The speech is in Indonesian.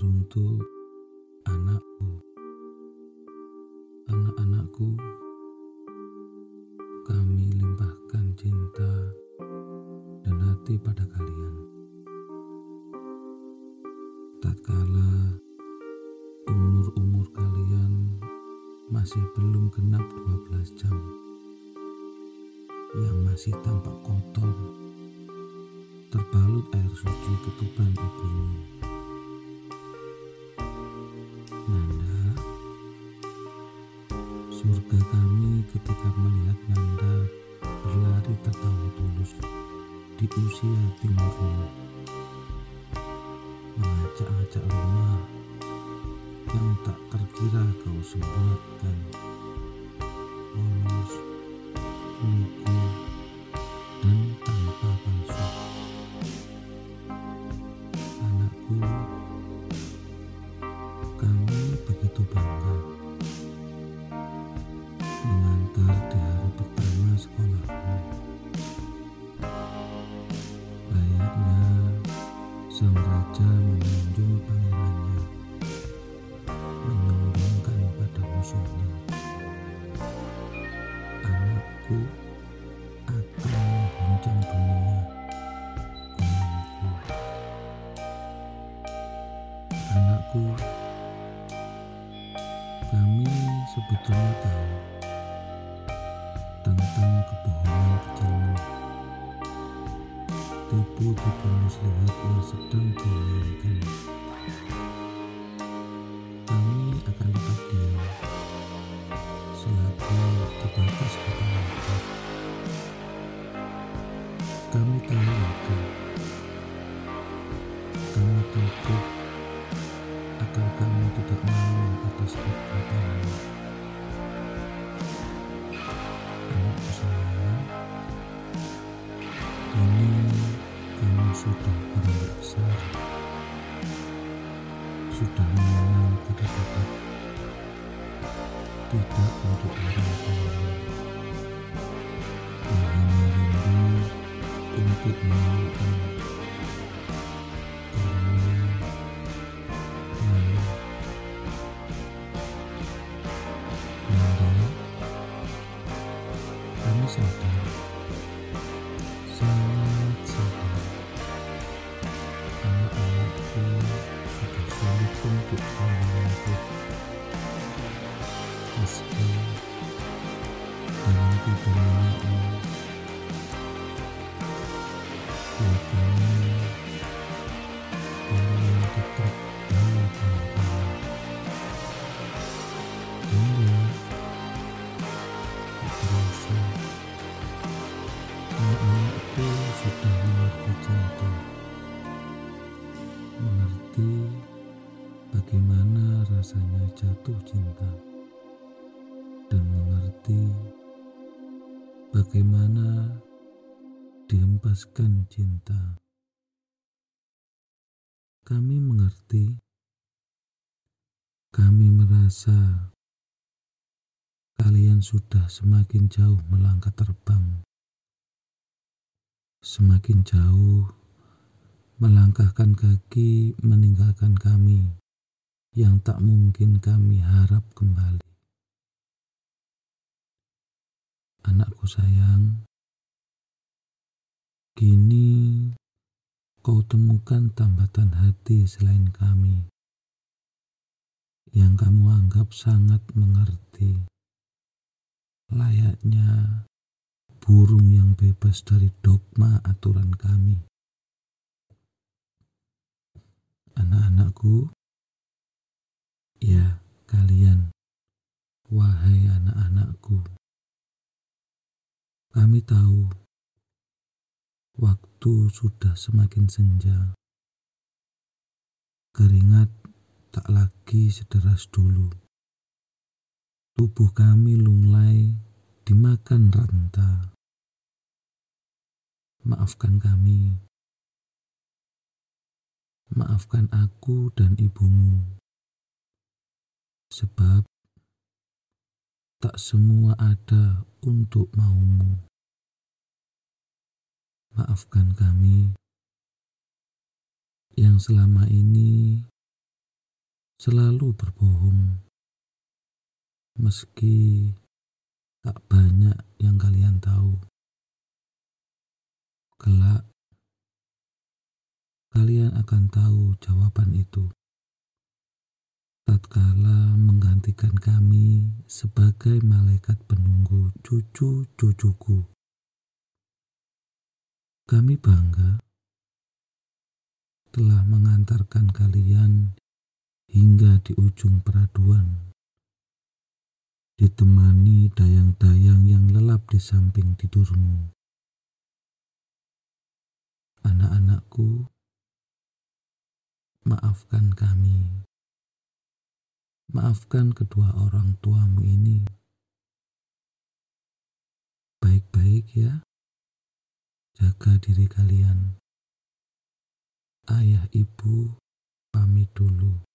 Teruntuk anakku, anak-anakku, kami limpahkan cinta dan hati pada kalian. Tatkala umur-umur kalian masih belum genap 12 jam, yang masih tampak kotor, terbalut air suci ketuban ibumu. Surga kami ketika melihat Nanda berlari tertawa tulus di usia timurmu, mengajak-ajak rumah yang tak terkira kau sempurnakan, Anakku, kami sebetulnya tahu tentang kebohongan kecilmu. Tipu-tipu muslihat yang sedang kau. Kami akan tetap diam selagi di batas kata. Kami tahu itu. Kami tutup sudah mengenal kata-kata tidak untuk orang tuamu, yang hanya rindu untuk memelukmu. Tak terasa anak-anakku sudah mengerti cinta mengerti bagaimana rasanya jatuh cinta. Dan mengerti bagaimana dihempaskan cinta. Kami mengerti, kami merasa kalian sudah semakin jauh melangkah terbang, semakin jauh melangkahkan kaki meninggalkan kami yang tak mungkin kami harap kembali. Anakku sayang, kini kau temukan tambatan hati selain kami yang kamu anggap sangat mengerti. Layaknya burung yang bebas dari dogma aturan kami. Anak-anakku, ya kalian, wahai anak-anakku. Kami tahu waktu sudah semakin senja. Keringat tak lagi sederas dulu. Tubuh kami lunglai dimakan ranta. Maafkan kami. Maafkan aku dan ibumu. Sebab tak semua ada untuk maumu. Maafkan kami yang selama ini selalu berbohong, meski tak banyak yang kalian tahu. Kelak, kalian akan tahu jawaban itu. Tatkala menggantikan kami sebagai malaikat penunggu cucu-cucuku. Kami bangga telah mengantarkan kalian hingga di ujung peraduan, ditemani dayang-dayang yang lelap di samping tidurmu. Anak-anakku, maafkan kami. Maafkan kedua orang tuamu ini. Baik-baik ya. Jaga diri kalian. Ayah ibu pamit dulu.